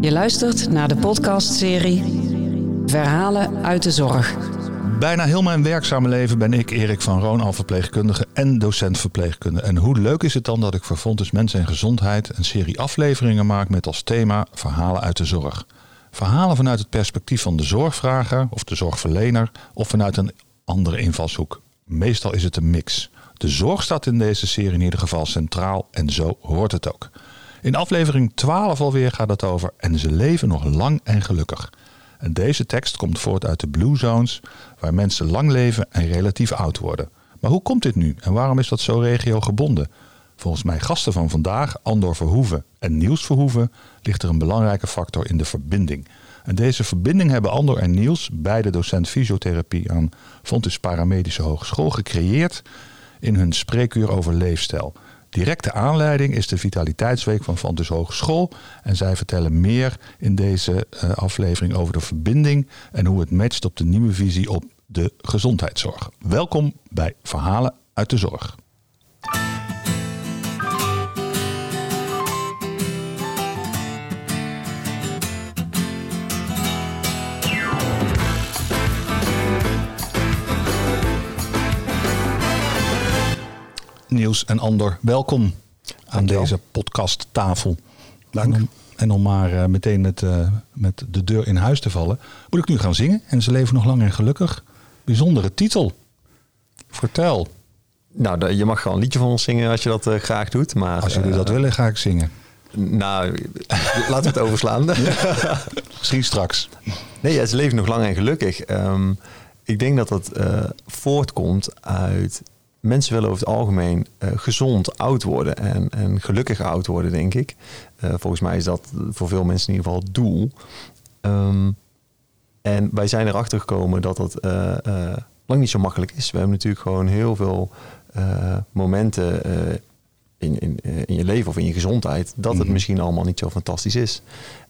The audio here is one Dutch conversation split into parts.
Je luistert naar de podcastserie Verhalen uit de Zorg. Bijna heel mijn werkzame leven ben ik Erik van Roon, al verpleegkundige en docent verpleegkunde. En hoe leuk is het dan dat ik voor Fontes Mensen en Gezondheid een serie afleveringen maak met als thema Verhalen uit de Zorg. Verhalen vanuit het perspectief van de zorgvrager of de zorgverlener of vanuit een andere invalshoek. Meestal is het een mix. De zorg staat in deze serie in ieder geval centraal en zo hoort het ook. In aflevering 12 alweer gaat het over en ze leven nog lang en gelukkig. En deze tekst komt voort uit de Blue Zones, waar mensen lang leven en relatief oud worden. Maar hoe komt dit nu en waarom is dat zo regiogebonden? Volgens mijn gasten van vandaag, Andor Verhoeven en Niels Verhoeven, ligt er een belangrijke factor in de verbinding. En deze verbinding hebben Andor en Niels, beide docent fysiotherapie aan Fontis Paramedische Hogeschool, gecreëerd in hun spreekuur over leefstijl. Directe aanleiding is de Vitaliteitsweek van Fontis Hogeschool. En zij vertellen meer in deze uh, aflevering over de verbinding en hoe het matcht op de nieuwe visie op de gezondheidszorg. Welkom bij Verhalen uit de Zorg. Niels en Andor, welkom aan deze podcasttafel. Dank. En om, en om maar uh, meteen met, uh, met de deur in huis te vallen, moet ik nu gaan zingen. En ze leven nog lang en gelukkig. Bijzondere titel. Vertel. Nou, je mag gewoon een liedje van ons zingen als je dat uh, graag doet. Maar, als jullie dat willen, ga ik zingen. Nou, laten we het overslaan. Misschien straks. Nee, ja, ze leven nog lang en gelukkig. Um, ik denk dat dat voortkomt uit mensen willen over het algemeen uh, gezond oud worden en, en gelukkig oud worden, denk ik. Uh, volgens mij is dat voor veel mensen in ieder geval het doel. Um, en wij zijn erachter gekomen dat dat uh, lang niet zo makkelijk is. We hebben natuurlijk gewoon heel veel momenten in, in, in je leven of in je gezondheid dat het mm -hmm. misschien allemaal niet zo fantastisch is.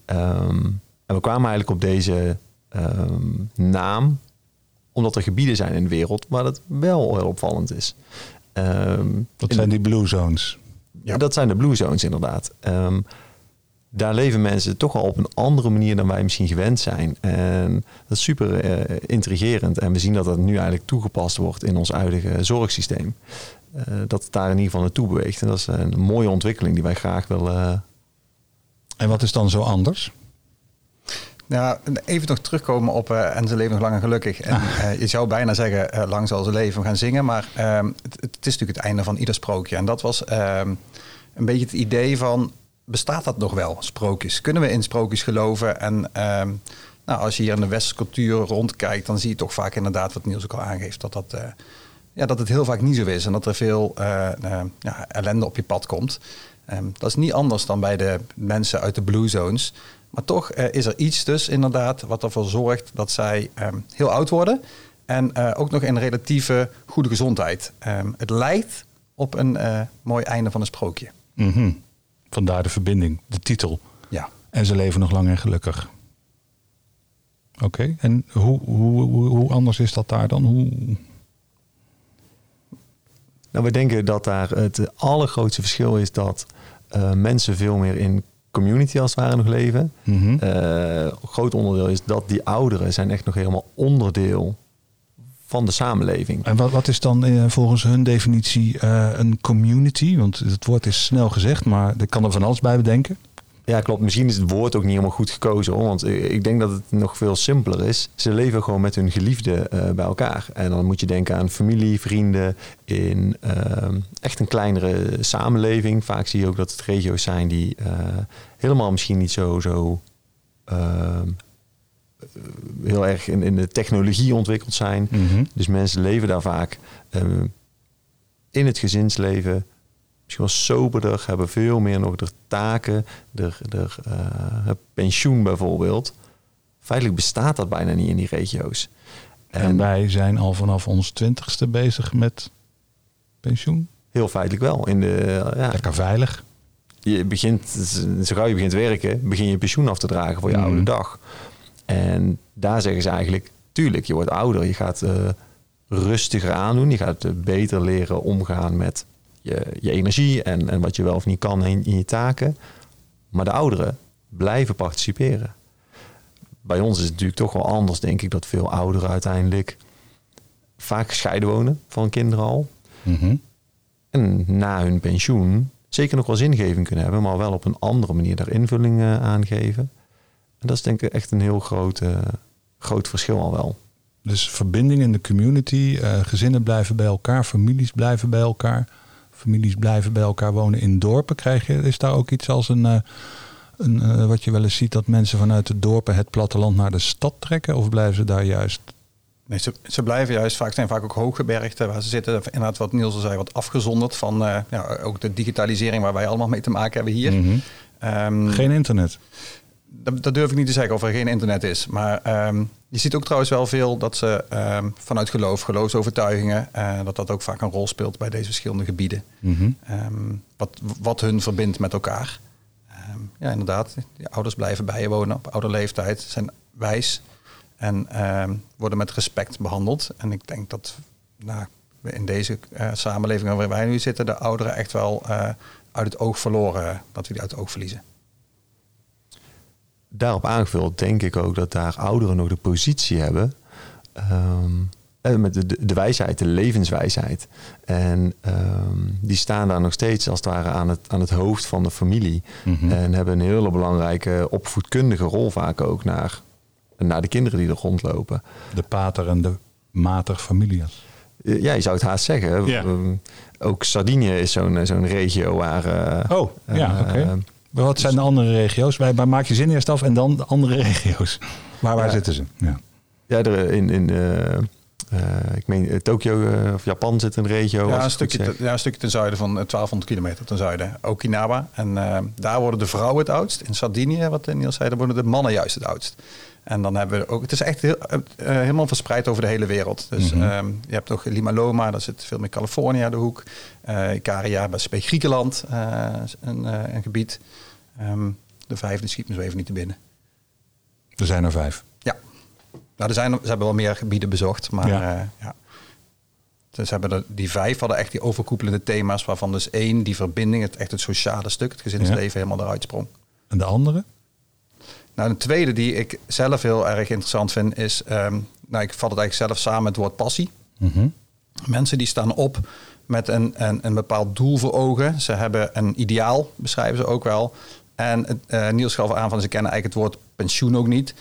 Um, en we kwamen eigenlijk op deze um, naam omdat er gebieden zijn in de wereld waar dat wel heel opvallend is. Um, dat zijn die blue zones. Ja. Dat zijn de blue zones inderdaad. Um, daar leven mensen toch al op een andere manier dan wij misschien gewend zijn. En dat is super uh, intrigerend. En we zien dat dat nu eigenlijk toegepast wordt in ons huidige zorgsysteem. Uh, dat het daar in ieder geval naartoe beweegt. En dat is een mooie ontwikkeling die wij graag willen. Uh... En wat is dan zo anders? Nou, even nog terugkomen op uh, en ze leven nog lang en gelukkig. En uh, je zou bijna zeggen, uh, lang zal ze leven gaan zingen. Maar ehm, het, het, is natuurlijk het einde van ieder sprookje. En dat was ehm, een beetje het idee van, bestaat dat nog wel, sprookjes? Kunnen we in sprookjes geloven? En ehm, nou, als je hier in de westerse cultuur rondkijkt, dan zie je toch vaak inderdaad, wat Niels ook al aangeeft, dat, dat, ja, dat het heel vaak niet zo is. En dat er veel ja, ellende op je pad komt. dat is niet anders dan bij de mensen uit de blue zones. Maar toch uh, is er iets dus inderdaad wat ervoor zorgt dat zij um, heel oud worden. En uh, ook nog in relatieve goede gezondheid. Um, het lijkt op een uh, mooi einde van een sprookje. Mm -hmm. Vandaar de verbinding, de titel. Ja. En ze leven nog lang en gelukkig. Oké, okay. en hoe, hoe, hoe, hoe, anders is dat daar dan? Hoe... Nou, we denken dat daar het allergrootste verschil is dat mensen veel meer in community als het ware nog leven. Mm -hmm. uh, groot onderdeel is dat die ouderen zijn echt nog helemaal onderdeel van de samenleving. En wat, wat is dan uh, volgens hun definitie uh, een community? Want het woord is snel gezegd, maar er kan er van alles bij bedenken. Ja, klopt. Misschien is het woord ook niet helemaal goed gekozen. Hoor. Want ik denk dat het nog veel simpeler is. Ze leven gewoon met hun geliefden uh, bij elkaar. En dan moet je denken aan familie, vrienden. In uh, echt een kleinere samenleving. Vaak zie je ook dat het regio's zijn die uh, helemaal misschien niet zo, zo heel erg in, in de technologie ontwikkeld zijn. Mm -hmm. Dus mensen leven daar vaak in het gezinsleven misschien wel soberder, hebben veel meer nog de taken, de, de uh, pensioen bijvoorbeeld. Feitelijk bestaat dat bijna niet in die regio's. En, en, wij zijn al vanaf ons twintigste bezig met pensioen? Heel feitelijk wel. In de, uh, ja, Lekker veilig. Je begint, zo gauw je begint werken, begin je pensioen af te dragen voor je mm. oude dag. En daar zeggen ze eigenlijk, tuurlijk, je wordt ouder, je gaat uh, rustiger aandoen, je gaat beter leren omgaan met je, je energie en, en wat je wel of niet kan in, in je taken. Maar de ouderen, blijven participeren. Bij ons is het natuurlijk toch wel anders, denk ik, dat veel ouderen uiteindelijk vaak gescheiden wonen van kinderen al. Mhm. En na hun pensioen zeker nog wel zingeving kunnen hebben, maar wel op een andere manier daar invulling uh, aan geven. En dat is denk ik echt een heel groot, uh, groot verschil al wel. Dus verbinding in de community, uh, gezinnen blijven bij elkaar, families blijven bij elkaar. Families blijven bij elkaar wonen in dorpen. Krijg je, is daar ook iets als een, een wat je wel eens ziet, dat mensen vanuit de dorpen het platteland naar de stad trekken? Of blijven ze daar juist Nee, ze, ze, blijven juist vaak, zijn vaak ook hooggebergte waar ze zitten, inderdaad wat Niels al zei, wat afgezonderd van uh, ja, ook de digitalisering waar wij allemaal mee te maken hebben hier. Mm um, geen internet? Dat, dat, durf ik niet te zeggen of er geen internet is. Maar um, je ziet ook trouwens wel veel dat ze um, vanuit geloof, geloofsovertuigingen, uh, dat dat ook vaak een rol speelt bij deze verschillende gebieden. Mm -hmm. wat, wat hun verbindt met elkaar. ja, inderdaad, ouders blijven bij je wonen op oude leeftijd, zijn wijs. En worden met respect behandeld. En ik denk dat nou, in deze uh, samenleving waar wij nu zitten, de ouderen echt wel uh, uit het oog verloren, dat we die uit het oog verliezen. Daarop aangevuld denk ik ook dat daar ouderen nog de positie hebben. Um, met de, de, wijsheid, de levenswijsheid. En um, die staan daar nog steeds als het ware aan het, aan het hoofd van de familie. Mm -hmm. En hebben een hele belangrijke opvoedkundige rol vaak ook naar naar de kinderen die er rondlopen. De pater en de mater familias. Ja, je zou het haast zeggen. Ja. Ook Sardinië is zo'n zo'n regio waar... Uh, oh, ja, oké. Okay. Wat zijn de andere regio's? Bij maak je zin eerst af en dan de andere regio's. Waar, waar ja. zitten ze? Ja, ja er, in... in uh, ik meen, Tokio of Japan zit een regio. Ja een, stukje te, ja, een stukje ten zuiden van 1200 kilometer ten zuiden. Okinawa. En daar worden de vrouwen het oudst. In Sardinië, wat Niels zei, daar worden de mannen juist het oudst. En dan hebben we ook, het is echt heel, uh, helemaal verspreid over de hele wereld. Dus Mhm. um, je hebt ook Lima Loma, daar zit veel meer Californië de hoek. Uh, Ikaria, bij Griekenland, uh, een, een, gebied. Um, de vijfde schiet me zo even niet te binnen. Er zijn er vijf. Ja. Nou, er zijn, ze hebben wel meer gebieden bezocht, maar Ja. ja. Dus hebben er, die vijf hadden echt die overkoepelende thema's, waarvan dus één, die verbinding, het echt het sociale stuk, het gezinsleven helemaal eruit sprong. En de andere? Nou, een tweede die ik zelf heel erg interessant vind is, um, nou, ik vat het eigenlijk zelf samen met het woord passie. Mhm. Mensen die staan op met een, een, een bepaald doel voor ogen. Ze hebben een ideaal, beschrijven ze ook wel. En uh, Niels gaf aan van ze kennen eigenlijk het woord pensioen ook niet.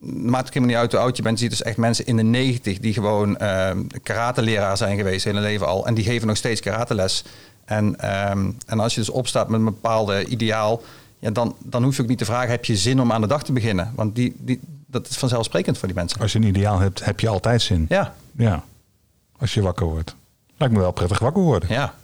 Maakt ook helemaal niet uit hoe oud je bent. Je ziet dus echt mensen in de negentig die gewoon uh, karateleraar zijn geweest hele leven al. En die geven nog steeds karateles. En, um, en als je dus opstaat met een bepaalde ideaal, ja, dan, dan hoef je ook niet te vragen, heb je zin om aan de dag te beginnen? Want die, die, dat is vanzelfsprekend voor die mensen. Als je een ideaal hebt, heb je altijd zin. Ja. Ja. Als je wakker wordt. Lijkt me wel prettig wakker worden. Ja.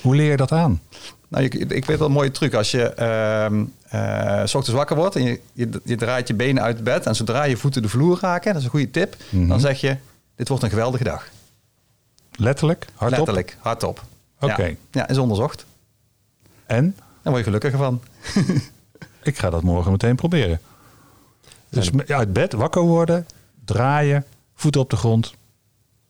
Hoe leer je dat aan? Nou, ik, ik weet wel een mooie truc. Als je uh, uh, s ochtends wakker wordt en je, je, je, draait je benen uit het bed... en zodra je voeten de vloer raken, dat is een goede tip... Mhm. Mm -hmm. dan zeg je, dit wordt een geweldige dag. Letterlijk? Hardop? Letterlijk, hardop. Oké. Okay. Ja. ja, is onderzocht. En? Daar word je gelukkiger van. ik ga dat morgen meteen proberen. Dus ja, uit bed, wakker worden, draaien, voeten op de grond.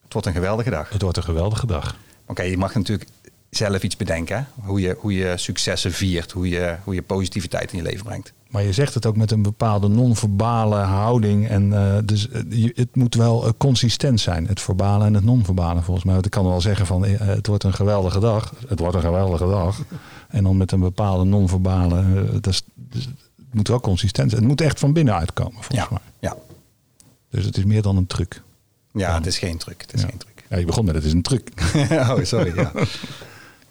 Het wordt een geweldige dag. Het wordt een geweldige dag. Oké, okay, je mag natuurlijk zelf iets bedenken. Hè? Hoe, je, hoe je successen viert, hoe je, hoe je positiviteit in je leven brengt. Maar je zegt het ook met een bepaalde non-verbale houding. En uh, dus uh, het moet wel uh, consistent zijn, het verbale en het non-verbale volgens mij. Want ik kan wel zeggen van het wordt een geweldige dag. Het wordt een geweldige dag. En dan met een bepaalde non-verbale. Dus, dus, het moet wel consistent zijn. Het moet echt van binnen uitkomen volgens ja, mij. Ja. Dus het is meer dan een truc. Ja, dan. het is geen truc. Het is ja. geen truc. Ja, je begon met het is een truc. oh, sorry. Ja.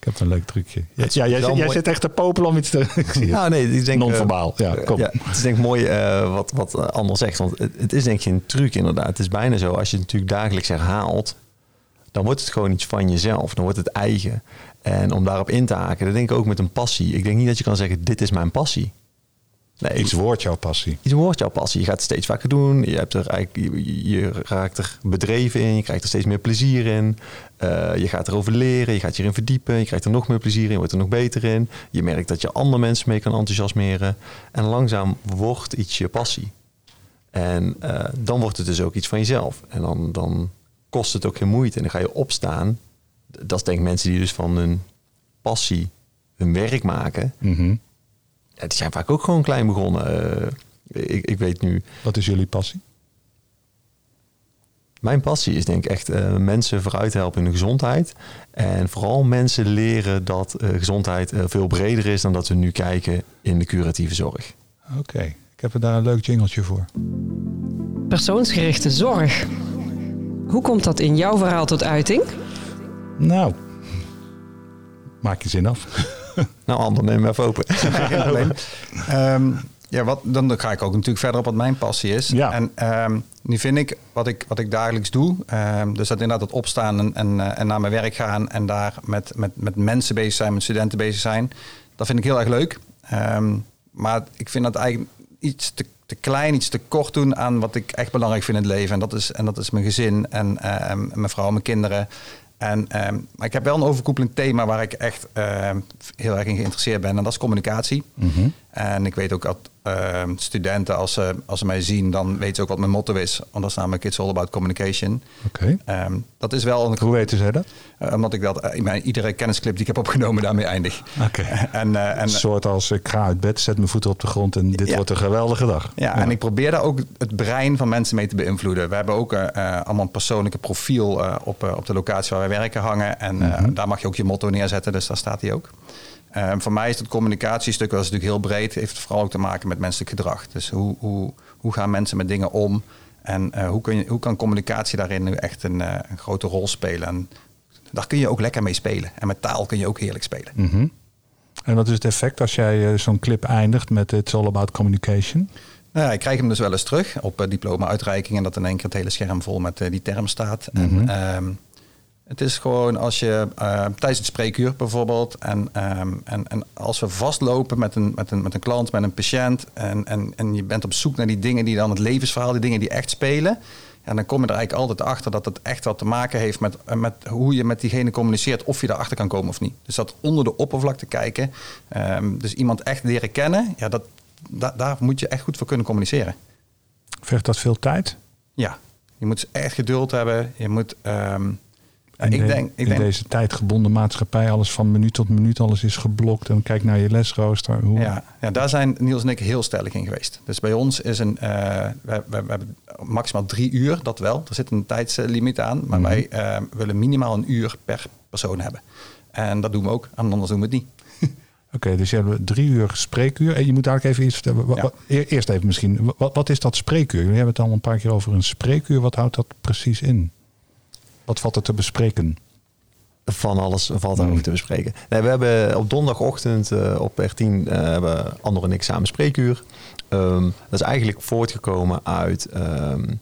Ik heb een leuk trucje. Ja, ja jij, jij zit echt te popelen om iets te... Ja, nee, ik denk... Non-verbaal, ja, kom. Ja, het is denk ik mooi uh, wat, wat Anders zegt. Want het, het, is denk ik een truc inderdaad. Het is bijna zo, als je het natuurlijk dagelijks herhaalt... dan wordt het gewoon iets van jezelf. Dan wordt het eigen. En om daarop in te haken, dat denk ik ook met een passie. Ik denk niet dat je kan zeggen, dit is mijn passie. Nee, iets wordt jouw passie. Iets wordt jouw passie. Je gaat het steeds vaker doen. Je, hebt er eigenlijk, je, je raakt er bedreven in. Je krijgt er steeds meer plezier in. Uh, je gaat erover leren. Je gaat je erin verdiepen. Je krijgt er nog meer plezier in. Je wordt er nog beter in. Je merkt dat je andere mensen mee kan enthousiasmeren. En langzaam wordt iets je passie. En uh, dan wordt het dus ook iets van jezelf. En dan, dan kost het ook geen moeite. En dan ga je opstaan. Dat is denk ik mensen die dus van hun passie hun werk maken. Mm -hmm. Die zijn vaak ook gewoon klein begonnen. Uh, ik, ik weet nu. Wat is jullie passie? Mijn passie is denk ik echt uh, mensen vooruit helpen in de gezondheid. En vooral mensen leren dat uh, gezondheid uh, veel breder is dan dat we nu kijken in de curatieve zorg. Oké, ik heb er daar een leuk jingeltje voor. Persoonsgerichte zorg. Hoe komt dat in jouw verhaal tot uiting? Nou, maak je zin af. nou, ander neem even open. Geen probleem. Um, ja, wat, dan ga ik ook natuurlijk verder op wat mijn passie is. Ja. En um, nu vind ik wat ik, wat ik dagelijks doe, um, dus dat inderdaad het opstaan en, en, uh, en, naar mijn werk gaan en daar met, met, met mensen bezig zijn, met studenten bezig zijn, dat vind ik heel erg leuk. Maar ik vind dat eigenlijk iets te, te, klein, iets te kort doen aan wat ik echt belangrijk vind in het leven. En dat is, en dat is mijn gezin en uh, mijn vrouw, mijn kinderen. En, maar ik heb wel een overkoepelend thema waar ik echt heel erg in geïnteresseerd ben. En dat is communicatie. Mm -hmm. En ik weet ook dat uh, studenten, als ze, als ze mij zien, dan weten ze ook wat mijn motto is. Want dat is namelijk It's all about communication. Oké. Okay. Um, dat is wel... Een, Hoe weten zij dat? Uh, omdat ik dat, uh, mijn, iedere kennisclip die ik heb opgenomen daarmee eindig. Oké. Okay. en, uh, en, een soort als ik ga uit bed, zet mijn voeten op de grond en dit ja. wordt een geweldige dag. Ja, ja, en ik probeer daar ook het brein van mensen mee te beïnvloeden. We hebben ook allemaal een persoonlijke profiel op, op de locatie waar wij werken hangen. En Mhm. -hmm. daar mag je ook je motto neerzetten, dus daar staat hij ook. Um, voor mij is het communicatiestuk wel natuurlijk heel breed. heeft vooral ook te maken met menselijk gedrag. Dus hoe, hoe, hoe gaan mensen met dingen om? En uh, hoe, kun je, hoe kan communicatie daarin nu echt een, uh, een, grote rol spelen? En daar kun je ook lekker mee spelen. En met taal kun je ook heerlijk spelen. Mm -hmm. En wat is het effect als jij uh, zo'n clip eindigt met It's all about communication? Nou, ja, ik krijg hem dus wel eens terug op diploma-uitreiking. En dat in één keer het hele scherm vol met die term staat. Mm -hmm. En, um, het is gewoon als je uh, tijdens het spreekuur bijvoorbeeld. En, um, en, en als we vastlopen met een, met een, met een klant, met een patiënt. En, en, en je bent op zoek naar die dingen die dan het levensverhaal, die dingen die echt spelen. En dan kom je er eigenlijk altijd achter dat het echt wat te maken heeft met, met hoe je met diegene communiceert. Of je erachter kan komen of niet. Dus dat onder de oppervlakte kijken. Um, dus iemand echt leren kennen. Ja, dat, da, daar moet je echt goed voor kunnen communiceren. Vergt dat veel tijd? Ja, je moet echt geduld hebben. Je moet. Um, in, ik de, denk, ik in denk, deze tijdgebonden maatschappij, alles van minuut tot minuut, alles is geblokt. En kijk naar je lesrooster. Hoe... Ja, ja, daar zijn Niels en ik heel stellig in geweest. Dus bij ons is een, uh, we, we, we, hebben maximaal drie uur, dat wel. Er zit een tijdslimiet aan, maar Mhm. mm -hmm. wij uh, willen minimaal een uur per persoon hebben. En dat doen we ook, en anders doen we het niet. Oké, okay, dus je hebt drie uur spreekuur. En je moet daar even iets vertellen. Ja. Eerst even misschien, wat, wat is dat spreekuur? Jullie hebben het al een paar keer over een spreekuur. Wat houdt dat precies in? Wat valt er te bespreken? Van alles valt er over te bespreken. Nee, we hebben op donderdagochtend uh, op R10 uh, hebben Andor en ik samen spreekuur. Um, dat is eigenlijk voortgekomen uit um,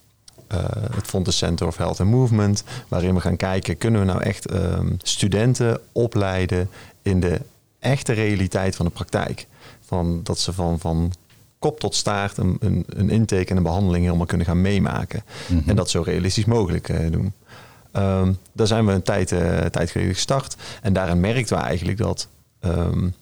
uh, het Fontes Center of Health and Movement. Waarin we gaan kijken, kunnen we nou echt um, studenten opleiden in de echte realiteit van de praktijk. Van, dat ze van, van kop tot staart een, een, een intake en een behandeling helemaal kunnen gaan meemaken. Mhm. Mm -hmm. En dat zo realistisch mogelijk uh, doen. Um, daar zijn we een tijd, uh, tijd geleden gestart. En daarin merkten we eigenlijk dat um,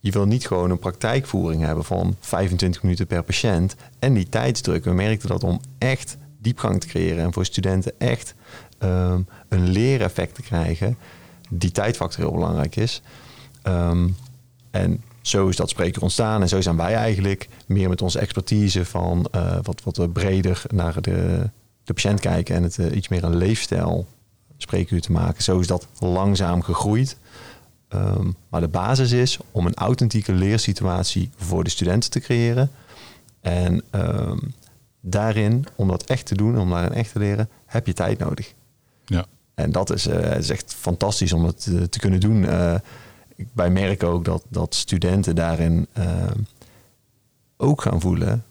je wil niet gewoon een praktijkvoering hebben van 25 minuten per patiënt en die tijdsdruk. We merkten dat om echt diepgang te creëren en voor studenten echt um, een leereffect te krijgen, die tijdfactor heel belangrijk is. en zo is dat spreker ontstaan en zo zijn wij eigenlijk meer met onze expertise van uh, wat, wat breder naar de de patiënt kijken en het uh, iets meer een leefstijl spreekuur te maken. Zo is dat langzaam gegroeid. Um, maar de basis is om een authentieke leersituatie voor de studenten te creëren. En um, daarin, om dat echt te doen, om daarin echt te leren, heb je tijd nodig. Ja. En dat is, uh, is echt fantastisch om dat te, te kunnen doen. Uh, wij merken ook dat, dat studenten daarin ook gaan voelen.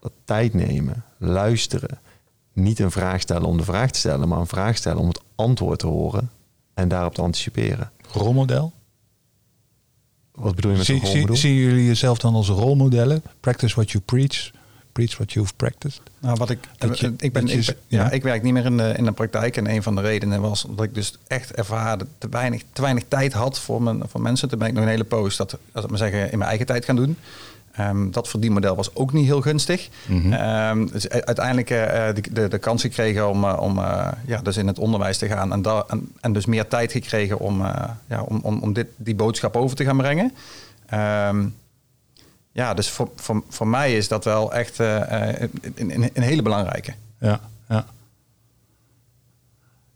Dat tijd nemen, luisteren, niet een vraag stellen om de vraag te stellen, maar een vraag stellen om het antwoord te horen en daarop te anticiperen. Rolmodel? Wat bedoel je met zie, een rolmodel? Zie, zien jullie jezelf dan als rolmodellen? Practice what you preach, preach what you've practiced. Nou, wat ik, Dat je- ik, ben, dat je- ik, ben- ja, ja. ik werk niet meer in de, in de praktijk. En een van de redenen was dat ik dus echt ervaarde te weinig, te weinig tijd had voor, mijn, voor mensen. Toen ben ik nog een hele poos dat, als ik maar zeggen, in mijn eigen tijd gaan doen. Ehm, dat verdienmodel was ook niet heel gunstig. Mhm. Ehm, dus uiteindelijk eh, de, de, de kans gekregen om, eh, om ja, dus in het onderwijs te gaan. En, da- en, en dus meer tijd gekregen om, ja, om, om, om dit, die boodschap over te gaan brengen. Ehm, ja, dus voor, voor, voor mij is dat wel echt uh, een, een, een, hele belangrijke. Ja, ja.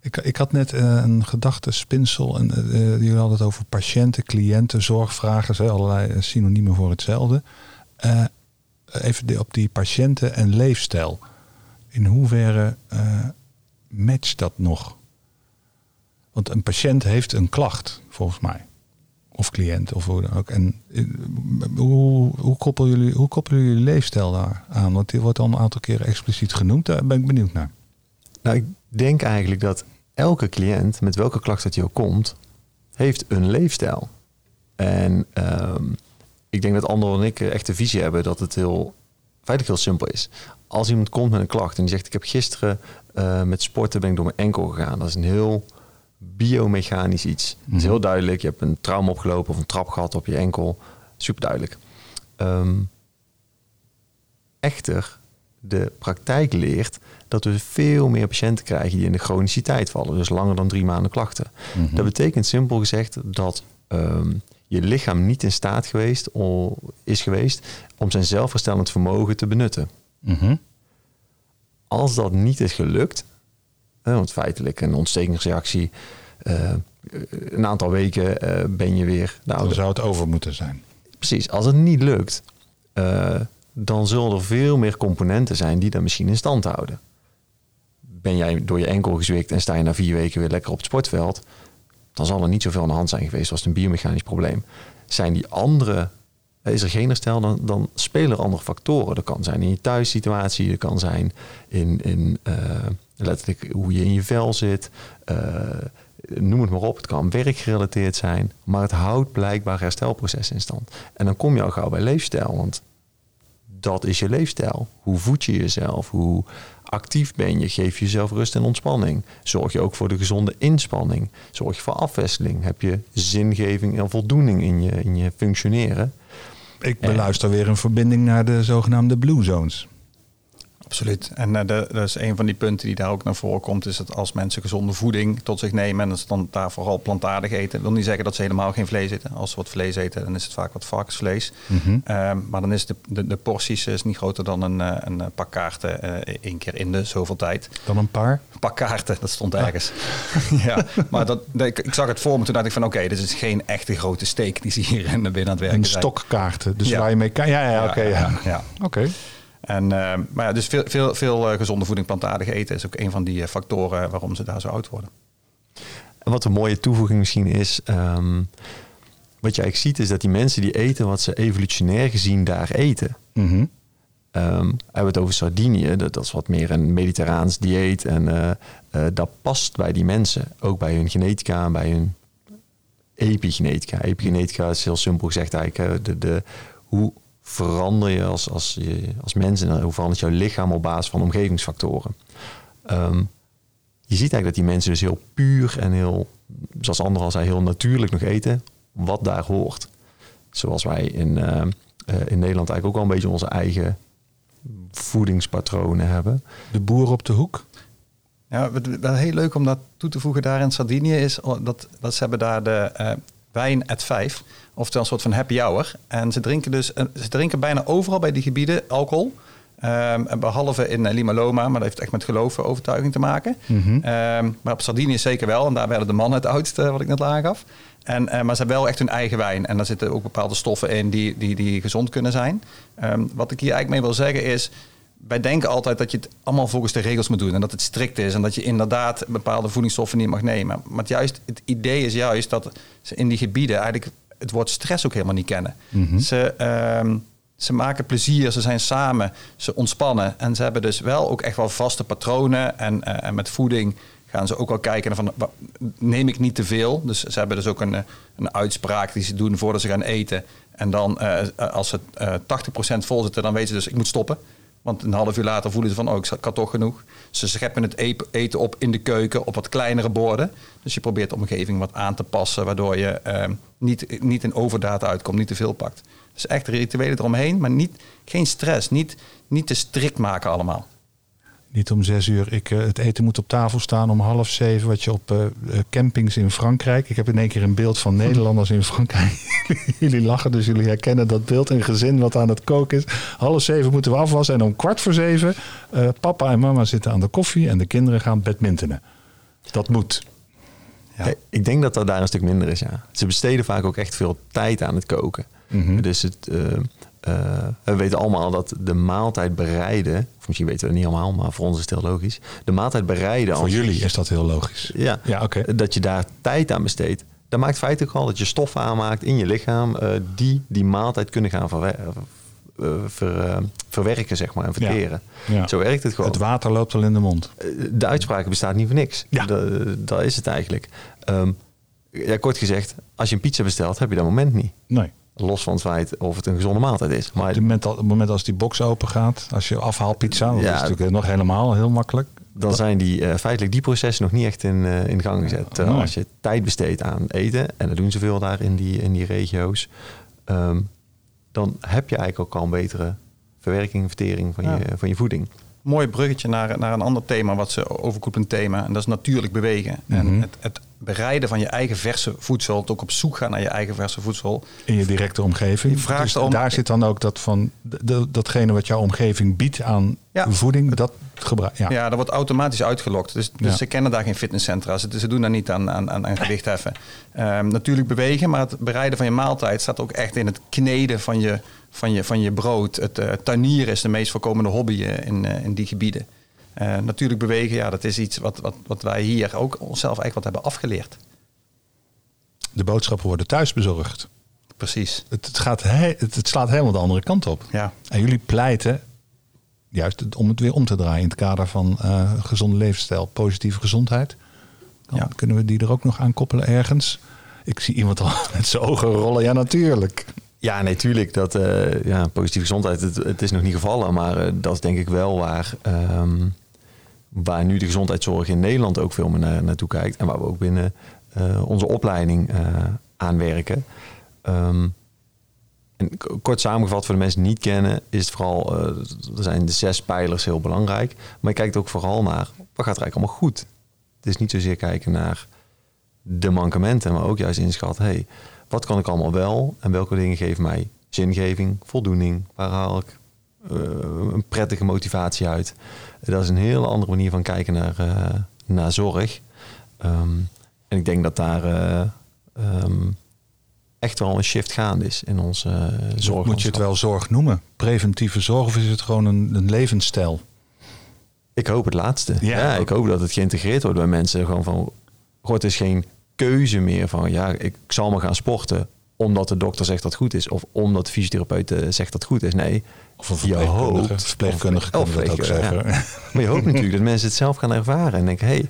Ik, ik had net uh, een gedachtespinsel en uh, jullie hadden het over patiënten, cliënten, zorgvragen, hè, allerlei synoniemen voor hetzelfde. Even op die patiënten en leefstijl. In hoeverre matcht dat nog? Want een patiënt heeft een klacht, volgens mij of cliënt of hoe dan ook. En eh, hoe, koppelen jullie, hoe koppelen jullie leefstijl daar aan? Want die wordt al een aantal keren expliciet genoemd. Daar ben ik benieuwd naar. Nou, ik denk eigenlijk dat elke cliënt, met welke klacht dat hij ook komt, heeft een leefstijl. En ehm, ik denk dat Andor en ik echt de visie hebben dat het heel, feitelijk heel simpel is. Als iemand komt met een klacht en die zegt: Ik heb gisteren uh, met sporten ben ik door mijn enkel gegaan. Dat is een heel biomechanisch iets. Het is heel mhm. duidelijk. Je hebt een trauma opgelopen of een trap gehad op je enkel. Super duidelijk. Ehm, echter, de praktijk leert dat we veel meer patiënten krijgen die in de chroniciteit vallen. Dus langer dan drie maanden klachten. Mhm. Dat betekent simpel gezegd dat ehm, je lichaam niet in staat geweest, is geweest om zijn zelfherstellend vermogen te benutten. Mhm. Als dat niet is gelukt, want feitelijk een ontstekingsreactie. Uh, een aantal weken uh, ben je weer. Nou, dan zou het over moeten zijn. Precies. Als het niet lukt, uh, dan zullen er veel meer componenten zijn die dat misschien in stand houden. Ben jij door je enkel gezwikt en sta je na vier weken weer lekker op het sportveld, dan zal er niet zoveel aan de hand zijn geweest als een biomechanisch probleem. Zijn die andere is er geen herstel, dan, dan spelen er andere factoren. Dat kan zijn in je thuissituatie, dat kan zijn in, in uh, letterlijk hoe je in je vel zit. Uh, noem het maar op. Het kan werkgerelateerd zijn. Maar het houdt blijkbaar herstelprocessen in stand. En dan kom je al gauw bij leefstijl. Want dat is je leefstijl. Hoe voed je jezelf? Hoe actief ben je? Geef je jezelf rust en ontspanning? Zorg je ook voor de gezonde inspanning? Zorg je voor afwisseling? Heb je zingeving en voldoening in je, in je functioneren? Ik beluister weer een verbinding naar de zogenaamde Blue Zones. Absoluut. En uh, dat is een van die punten die daar ook naar voren komt, is dat als mensen gezonde voeding tot zich nemen en ze dan daar vooral plantaardig eten, wil niet zeggen dat ze helemaal geen vlees eten. Als ze wat vlees eten, dan is het vaak wat varkensvlees. Mm maar dan is de, de, de porties is niet groter dan een, eh, een pak kaarten uh, één keer in de zoveel tijd. Dan een paar? Een pak kaarten, dat stond ergens. ja, maar dat, ik, ik, zag het voor me toen dacht ik van oké, dit is geen echte grote steek die ze hier in binnen aan het werken Een stokkaarten, dus waar je mee kan. Ja, ja, oké. ja, ja. Oké. En, uh, maar ja, dus veel, veel, veel uh, gezonde voeding, plantaardig eten is ook een van die uh, factoren waarom ze daar zo oud worden. En wat een mooie toevoeging misschien is, um, wat je eigenlijk ziet is dat die mensen die eten wat ze evolutionair gezien daar eten. Mm -hmm. um, hebben het over Sardinië, dat, dat, is wat meer een mediterraans dieet en dat past bij die mensen, ook bij hun genetica en bij hun epigenetica. Epigenetica is heel simpel gezegd eigenlijk de, de, hoe verander je als, als, je, als mens en hoe verandert jouw lichaam op basis van omgevingsfactoren. Um, je ziet eigenlijk dat die mensen dus heel puur en heel, zoals anderen al zei, heel natuurlijk nog eten wat daar hoort. Zoals wij in, uh, in Nederland eigenlijk ook al een beetje onze eigen voedingspatronen hebben. De boer op de hoek? Ja, wel heel leuk om dat toe te voegen daar in Sardinië is dat, dat ze hebben daar de uh, wijn at 5. Oftewel een soort van happy hour. En ze drinken dus ze drinken bijna overal bij die gebieden alcohol. Um, behalve in uh, Lima Loma, maar dat heeft echt met geloof en overtuiging te maken. Mm maar op Sardinië zeker wel. En daar werden de mannen het oudste, wat ik net aangaf. En, uh, maar ze hebben wel echt hun eigen wijn. En daar zitten ook bepaalde stoffen in die, die, die gezond kunnen zijn. Um, wat ik hier eigenlijk mee wil zeggen is wij denken altijd dat je het allemaal volgens de regels moet doen en dat het strikt is en dat je inderdaad bepaalde voedingsstoffen niet mag nemen. Maar het, juist, het idee is juist dat ze in die gebieden eigenlijk het woord stress ook helemaal niet kennen. Mhm. Ze, uh, ze maken plezier, ze zijn samen, ze ontspannen en ze hebben dus wel ook echt wel vaste patronen en, uh, en met voeding gaan ze ook wel kijken van neem ik niet te veel. Dus ze hebben dus ook een, een uitspraak die ze doen voordat ze gaan eten. En dan uh, als ze uh, 80% vol zitten, dan weten ze dus ik moet stoppen. Want een half uur later voelen ze van, oh, ik had toch genoeg. Ze scheppen het eten op in de keuken op wat kleinere borden. Dus je probeert de omgeving wat aan te passen, waardoor je eh, niet, niet in overdaad uitkomt, niet te veel pakt. Dus echt rituelen eromheen, maar niet, geen stress, niet, niet te strikt maken allemaal. Niet om zes uur. Ik, eh, het eten moet op tafel staan om half zeven. Wat je op eh, eh, campings in Frankrijk. Ik heb in één keer een beeld van Nederlanders in Frankrijk. jullie lachen, dus jullie herkennen dat beeld. Een gezin wat aan het koken is. Half zeven moeten we afwassen. En om kwart voor zeven. papa en mama zitten aan de koffie. En de kinderen gaan badmintonen. Dat moet. Ja. Ik denk dat dat daar een stuk minder is, ja. Ze besteden vaak ook echt veel tijd aan het koken. Mhm. Dus het, eh, we weten allemaal dat de maaltijd bereiden... of misschien weten we het niet allemaal, maar voor ons is het heel logisch. De maaltijd bereiden... Voor als- jullie is dat heel logisch. Ja, Ja, oké. dat je daar tijd aan besteedt. Dat maakt feitelijk al dat je stoffen aanmaakt in je lichaam... eh, die die maaltijd kunnen gaan eh, ver- verwerken, zeg maar, en verteren. Ja. Zo werkt het gewoon. Het water loopt al in de mond. De uitspraak bestaat niet voor niks. Ja. Dat, dat is het eigenlijk. Ehm, ja, kort gezegd, als je een pizza bestelt, heb je dat moment niet. Nee. Los van het feit of het een gezonde maaltijd is. Maar Op het moment, al- op het moment als die box open gaat, als je afhaalt pizza, dat Ja. is natuurlijk nog helemaal heel makkelijk. dan zijn die eh, feitelijk die processen nog niet echt in, eh, in gang gezet. Als je tijd besteedt aan eten, en dat doen ze veel daar in die, in die regio's, ehm, dan heb je eigenlijk ook al een betere verwerking, vertering van, Ja. je, van je voeding. Mooi bruggetje naar, naar een ander thema, wat ze overkoepelend thema. En dat is natuurlijk bewegen. Mhm. En het, het bereiden van je eigen verse voedsel, het ook op zoek gaan naar je eigen verse voedsel. In je directe omgeving. Je vraagt Dus om- daar zit dan ook dat van de- datgene wat jouw omgeving biedt aan Ja. voeding, dat gebruik. Ja. Ja. dat wordt automatisch uitgelokt. Dus, dus Ja. ze kennen daar geen fitnesscentra. Ze, ze doen daar niet aan, aan, aan, aan gewichtheffen. Ehm, natuurlijk bewegen, maar het bereiden van je maaltijd staat ook echt in het kneden van je, van je, van je brood. Het tuinieren is de meest voorkomende hobby eh, in, eh, in die gebieden. Natuurlijk bewegen, ja, dat is iets wat, wat, wat wij hier ook onszelf eigenlijk wat hebben afgeleerd. De boodschappen worden thuis bezorgd. Precies. Het, het, gaat he- het, het slaat helemaal de andere kant op. Ja. En jullie pleiten juist om het weer om te draaien in het kader van gezonde levensstijl, positieve gezondheid. Dan Ja. kunnen we die er ook nog aan koppelen ergens. Ik zie iemand al met zijn ogen rollen. Ja, natuurlijk. Ja, nee, tuurlijk. Dat, eh, ja, positieve gezondheid, het, is nog niet gevallen. Maar eh, dat is denk ik wel waar, ehm, waar nu de gezondheidszorg in Nederland ook veel meer naar, naartoe kijkt. En waar we ook binnen eh, onze opleiding aan werken. Ehm, en kort samengevat, voor de mensen die niet kennen, is het vooral, er zijn de zes pijlers heel belangrijk. Maar je kijkt ook vooral naar, wat gaat er eigenlijk allemaal goed? Het is niet zozeer kijken naar de mankementen, maar ook juist inschatten, hey, wat kan ik allemaal wel en welke dingen geven mij zingeving, voldoening, waar haal ik eh, een prettige motivatie uit. Dat is een hele andere manier van kijken naar, eh, naar zorg. Ehm, en ik denk dat daar eh, ehm, echt wel een shift gaande is in onze zorg. Moet je het wel zorg noemen? Preventieve zorg of is het gewoon een, een levensstijl? Ik hoop het laatste. Ja. Ja, ik hoop dat het geïntegreerd wordt bij mensen. Gewoon van, goh, het is geen keuze meer van, ja, ik zal maar gaan sporten omdat de dokter zegt dat het goed is. Of omdat de fysiotherapeut eh, zegt dat het goed is. Nee, Of een je verpleegkundige. hoopt... Verpleegkundige we dat ook zeggen. ja. Maar je hoopt natuurlijk dat mensen het zelf gaan ervaren. En denken, hé, hey,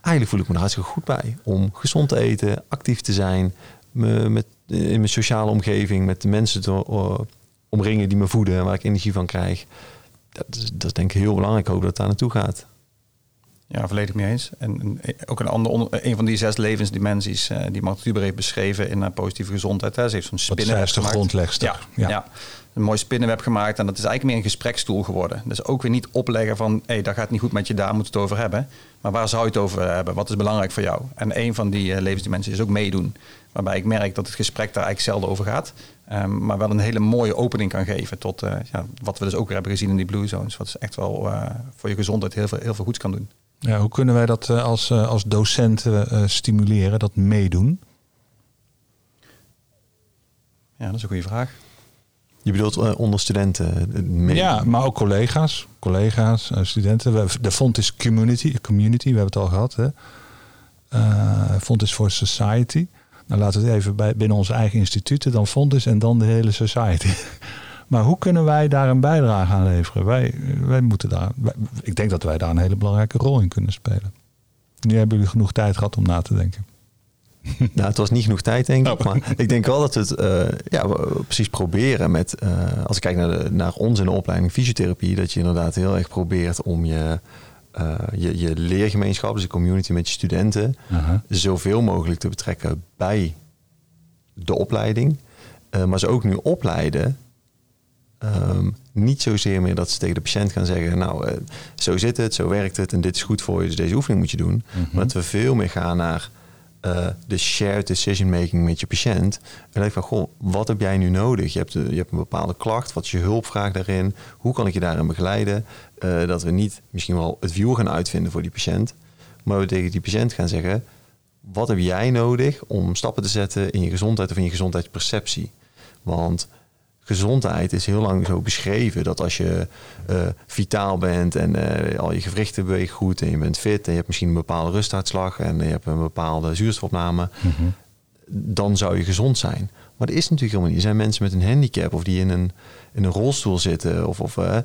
eigenlijk voel ik me er hartstikke goed bij. Om gezond te eten, actief te zijn. Me, met, in mijn sociale omgeving met de mensen te eh, omringen die me voeden. En waar ik energie van krijg. Dat is, dat is denk ik heel belangrijk. Ik hoop dat het daar naartoe gaat. Ja, volledig mee eens. En, en ook een, ander, een van die zes levensdimensies eh, die Mark Tuber heeft beschreven in uh, positieve gezondheid. Hè. Ze heeft zo'n spinnenweb is de gemaakt. grondlegster. Ja, Ja. ja. een mooi spinnenweb gemaakt. En dat is eigenlijk meer een gesprekstoel geworden. Dus ook weer niet opleggen van, hé, hey, dat gaat niet goed met je, daar moeten we het over hebben. Maar waar zou je het over hebben? Wat is belangrijk voor jou? En een van die uh, levensdimensies is ook meedoen. Waarbij ik merk dat het gesprek daar eigenlijk zelden over gaat. Um, maar wel een hele mooie opening kan geven tot ja, wat we dus ook weer hebben gezien in die Blue Zones. Wat is echt wel voor je gezondheid heel veel, heel veel goeds kan doen. Ja, hoe kunnen wij dat uh, als, uh, als docenten uh, stimuleren, dat meedoen? Ja, dat is een goede vraag. Je bedoelt onder studenten? Mee? Ja, maar ook collega's, collega's, studenten. De font is community, community, we hebben het al gehad. Hè? Uh, font is voor society. Nou, laten we het even bij, binnen onze eigen instituten, dan font is en dan de hele society. Maar hoe kunnen wij daar een bijdrage aan leveren? Wij, wij moeten daar, wij, ik denk dat wij daar een hele belangrijke rol in kunnen spelen. Nu hebben jullie genoeg tijd gehad om na te denken. Nou, het was niet genoeg tijd, denk ik. Maar ik denk wel dat we het uh, ja, we precies proberen met... Uh, als ik kijk naar, de, naar ons in de opleiding fysiotherapie... dat je inderdaad heel erg probeert om je, uh, je, je leergemeenschap... dus de community met je studenten... -huh. zoveel mogelijk te betrekken bij de opleiding. maar ze ook nu opleiden Ehm, niet zozeer meer dat ze tegen de patiënt gaan zeggen: Nou, eh, zo zit het, zo werkt het en dit is goed voor je, dus deze oefening moet je doen. Maar dat we veel meer gaan naar eh, de shared decision making met je patiënt. En dan van: Goh, wat heb jij nu nodig? Je hebt, je hebt een bepaalde klacht, wat is je hulpvraag daarin? Hoe kan ik je daarin begeleiden? Eh, dat we niet misschien wel het wiel gaan uitvinden voor die patiënt, maar we tegen die patiënt gaan zeggen: Wat heb jij nodig om stappen te zetten in je gezondheid of in je gezondheidsperceptie? Want gezondheid is heel lang zo beschreven dat als je uh, vitaal bent en uh, al je gewrichten bewegen goed en je bent fit en je hebt misschien een bepaalde rustuitslag en je hebt een bepaalde zuurstofopname, mm -hmm. dan zou je gezond zijn. Maar dat is natuurlijk helemaal niet. Er zijn mensen met een handicap of die in een, in een rolstoel zitten of, of uh,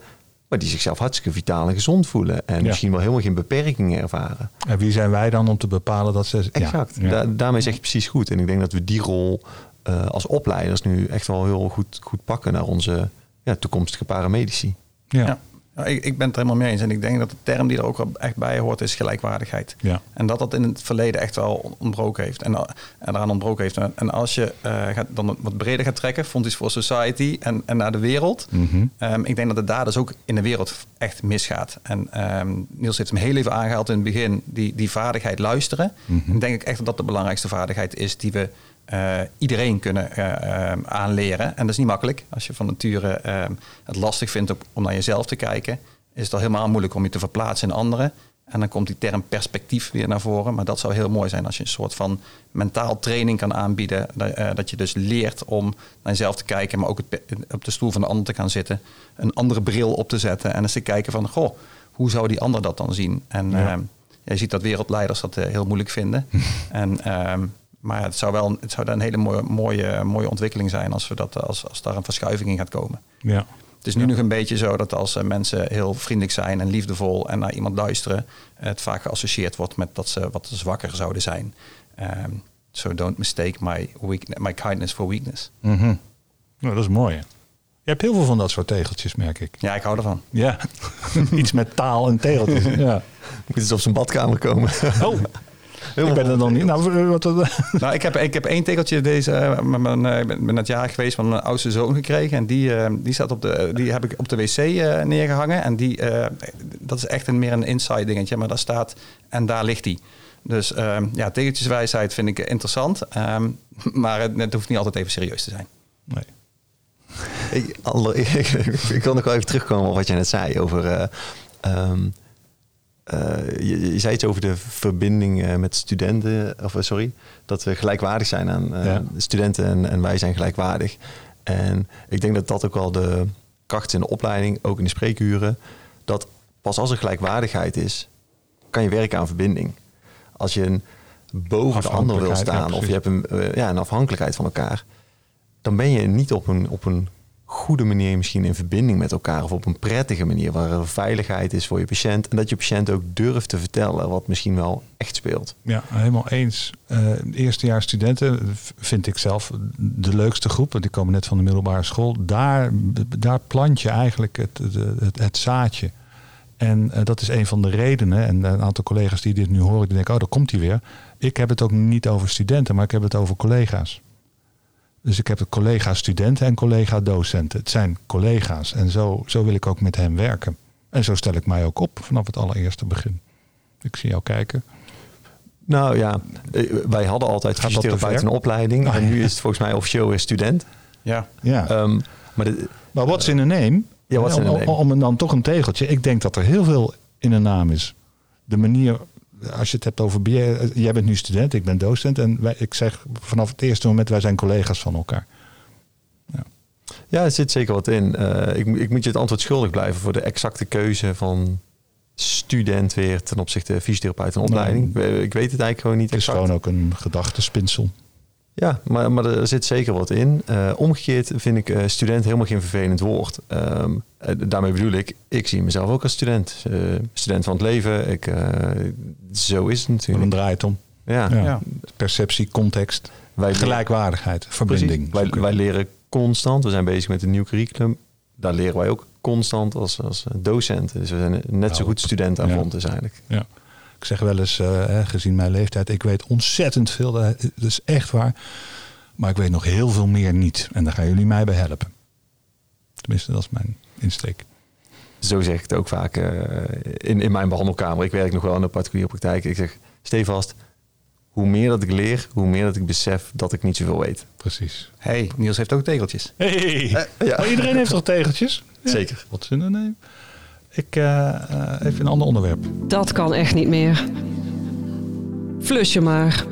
maar die zichzelf hartstikke vitaal en gezond voelen en ja. misschien wel helemaal geen beperkingen ervaren. En wie zijn wij dan om te bepalen dat ze. Exact. Ja. Da daarmee zeg je precies goed. En ik denk dat we die rol uh, als opleiders nu echt wel heel goed, goed pakken naar onze ja, toekomstige paramedici. Ja. ja. Ik, ik ben het er helemaal mee eens. En ik denk dat de term die er ook echt bij hoort is gelijkwaardigheid. Ja. En dat dat in het verleden echt wel ontbroken heeft. En, en eraan ontbroken heeft. En als je uh, gaat, dan wat breder gaat trekken, Fontis for Society en, en naar de wereld. Mm -hmm. um, ik denk dat het daar dus ook in de wereld echt misgaat. En um, Niels heeft hem heel even aangehaald in het begin. Die, die vaardigheid luisteren. Mhm. Mm -hmm. En denk ik echt dat dat de belangrijkste vaardigheid is die we uh, iedereen kunnen uh, um, aanleren. En dat is niet makkelijk. Als je van nature het lastig vindt op, om naar jezelf te kijken, is het al helemaal moeilijk om je te verplaatsen in anderen. En dan komt die term perspectief weer naar voren. Maar dat zou heel mooi zijn als je een soort van mentaal training kan aanbieden. Dat, dat je dus leert om naar jezelf te kijken, maar ook het, op de stoel van de ander te gaan zitten. Een andere bril op te zetten en eens te kijken van, goh, hoe zou die ander dat dan zien? En ja. je ziet dat wereldleiders dat heel moeilijk vinden. en maar het zou wel het zou dan een hele mooie, mooie, mooie ontwikkeling zijn als, we dat, als, als daar een verschuiving in gaat komen. Ja. Het is nu ja. nog een beetje zo dat als mensen heel vriendelijk zijn en liefdevol en naar iemand luisteren, het vaak geassocieerd wordt met dat ze wat zwakker zouden zijn. Um, so don't mistake my, weak, my kindness for weakness. Mm -hmm. nou, dat is mooi. Hè? Je hebt heel veel van dat soort tegeltjes, merk ik. Ja, ik hou ervan. Ja, iets met taal en tegeltjes. ja. Moet eens op zijn badkamer komen. Oh. Heel ik ben er dan niet. Nou, wat, nou, ik, heb, ik heb één tegeltje deze. Mijn, uh, ik ben het jaar geweest van mijn oudste zoon gekregen. En die, uh, die, staat op de, die heb ik op de wc neergehangen. En die, dat is echt een, meer een inside dingetje. Maar daar staat. En daar ligt hij. Dus ehm, ja, tegeltjeswijsheid vind ik interessant. Um, maar het, het, hoeft niet altijd even serieus te zijn. Nee. Ik, ik, ik wil nog wel even terugkomen op wat je net zei over. Um, uh, je, je, zei iets over de verbinding uh, met studenten, of uh, sorry, dat we gelijkwaardig zijn aan ja. studenten en, en, wij zijn gelijkwaardig. En ik denk dat dat ook wel de kracht is in de opleiding, ook in de spreekuren, dat pas als er gelijkwaardigheid is, kan je werken aan verbinding. Als je een boven de ander wil staan ja, of je hebt een, ja, een afhankelijkheid van elkaar, dan ben je niet op een, op een goede manier misschien in verbinding met elkaar of op een prettige manier waar er veiligheid is voor je patiënt en dat je patiënt ook durft te vertellen wat misschien wel echt speelt. Ja, helemaal eens. Uh, eerstejaars studenten vind ik zelf de leukste groep, want die komen net van de middelbare school. Daar, daar plant je eigenlijk het, het, het zaadje. En uh, dat is een van de redenen. En een aantal collega's die dit nu horen, die denken, oh, daar komt hij weer. Ik heb het ook niet over studenten, maar ik heb het over collega's. Dus ik heb het collega-studenten en collega-docenten. Het zijn collega's en zo, zo wil ik ook met hen werken. En zo stel ik mij ook op vanaf het allereerste begin. Ik zie jou kijken. Nou ja, wij hadden altijd fysiotherapeut een opleiding. Ah, en nu is het volgens mij officieel weer student. Ja. ja. Um, maar, de, maar wat is in een name? Ja, wat in een name? Om, om dan toch een tegeltje. Ik denk dat er heel veel in een naam is. De manier als je het hebt over jij bent nu student, ik ben docent. En wij, ik zeg vanaf het eerste moment, wij zijn collega's van elkaar. Ja, ja er zit zeker wat in. Uh, ik, ik moet je het antwoord schuldig blijven voor de exacte keuze van student weer ten opzichte fysiotherapeut en opleiding. Ik weet het eigenlijk gewoon niet Het is gewoon ook een gedachtespinsel. Ja, maar, maar er zit zeker wat in. Uh, omgekeerd vind ik uh, student helemaal geen vervelend woord. Um, uh, daarmee bedoel ik, ik zie mezelf ook als student. student van het leven. Ik, zo is het natuurlijk. Dan draait het om. Ja. ja. ja. Perceptie, context, wij gelijkwaardigheid, verbinding. Wij, wij, leren constant. We zijn bezig met een nieuw curriculum. Daar leren wij ook constant als, als docenten. Dus we zijn net zo goed student aan ja. dus eigenlijk. Ja. Ik zeg wel eens, uh, gezien mijn leeftijd, ik weet ontzettend veel. Dat is echt waar. Maar ik weet nog heel veel meer niet. En daar gaan jullie mij bij helpen. Tenminste, dat is mijn insteek. Zo zeg ik het ook vaak uh, in, in mijn behandelkamer. Ik werk nog wel in de particuliere praktijk. Ik zeg, stevast, hoe meer dat ik leer, hoe meer dat ik besef dat ik niet zoveel weet. Precies. hey, Niels heeft ook tegeltjes. Hey, uh, ja. iedereen heeft toch tegeltjes? Zeker. Wat zin nemen. Ik uh, even een ander onderwerp. Dat kan echt niet meer. Flus je maar.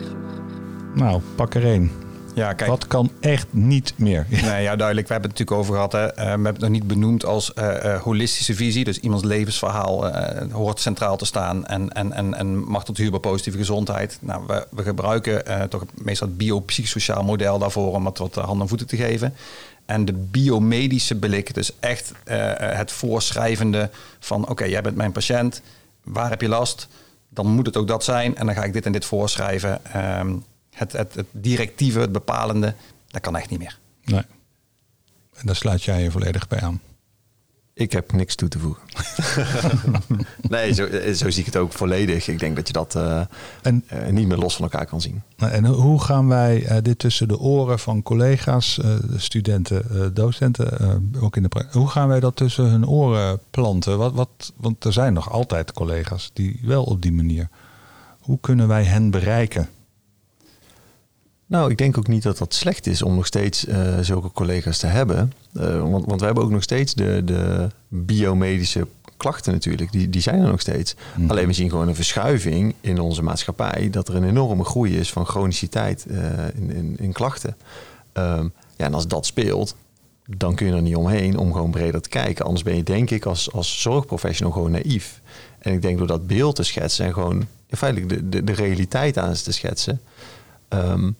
Nou, pak er één. Ja, kijk. Dat kan echt niet meer. Nee, ja, duidelijk. We hebben het natuurlijk over gehad. Hè. Uh, we hebben het nog niet benoemd als uh, uh, holistische visie. Dus iemands levensverhaal hoort centraal te staan. En, en, en, en mag tot huur bij positieve gezondheid. Nou, we, we gebruiken toch meestal het biopsychosociaal model daarvoor om het wat handen en voeten te geven. En de biomedische blik, dus echt het voorschrijvende van... oké, jij bent mijn patiënt, waar heb je last? Dan moet het ook dat zijn en dan ga ik dit en dit voorschrijven. Um, het, het, het directieve, het bepalende, dat kan echt niet meer. Nee. En daar sluit jij je volledig bij aan. Ik heb niks toe te voegen. nee, zo, zo, zie ik het ook volledig. Ik denk dat je dat uh, en, uh, niet meer los van elkaar kan zien. En hoe gaan wij uh, dit tussen de oren van collega's, studenten, docenten, ook in de hoe gaan wij dat tussen hun oren planten? Wat, wat, want er zijn nog altijd collega's die wel op die manier. Hoe kunnen wij hen bereiken? Nou, ik denk ook niet dat dat slecht is om nog steeds uh, zulke collega's te hebben. Uh, want, want we hebben ook nog steeds de, de biomedische klachten natuurlijk. Die, die zijn er nog steeds. Mm. Alleen we zien gewoon een verschuiving in onze maatschappij. Dat er een enorme groei is van chroniciteit uh, in, in, in, klachten. Um, ja, en als dat speelt, dan kun je er niet omheen om gewoon breder te kijken. Anders ben je denk ik als, als zorgprofessional gewoon naïef. En ik denk door dat beeld te schetsen en gewoon feitelijk de, de, de realiteit aan te schetsen... Um,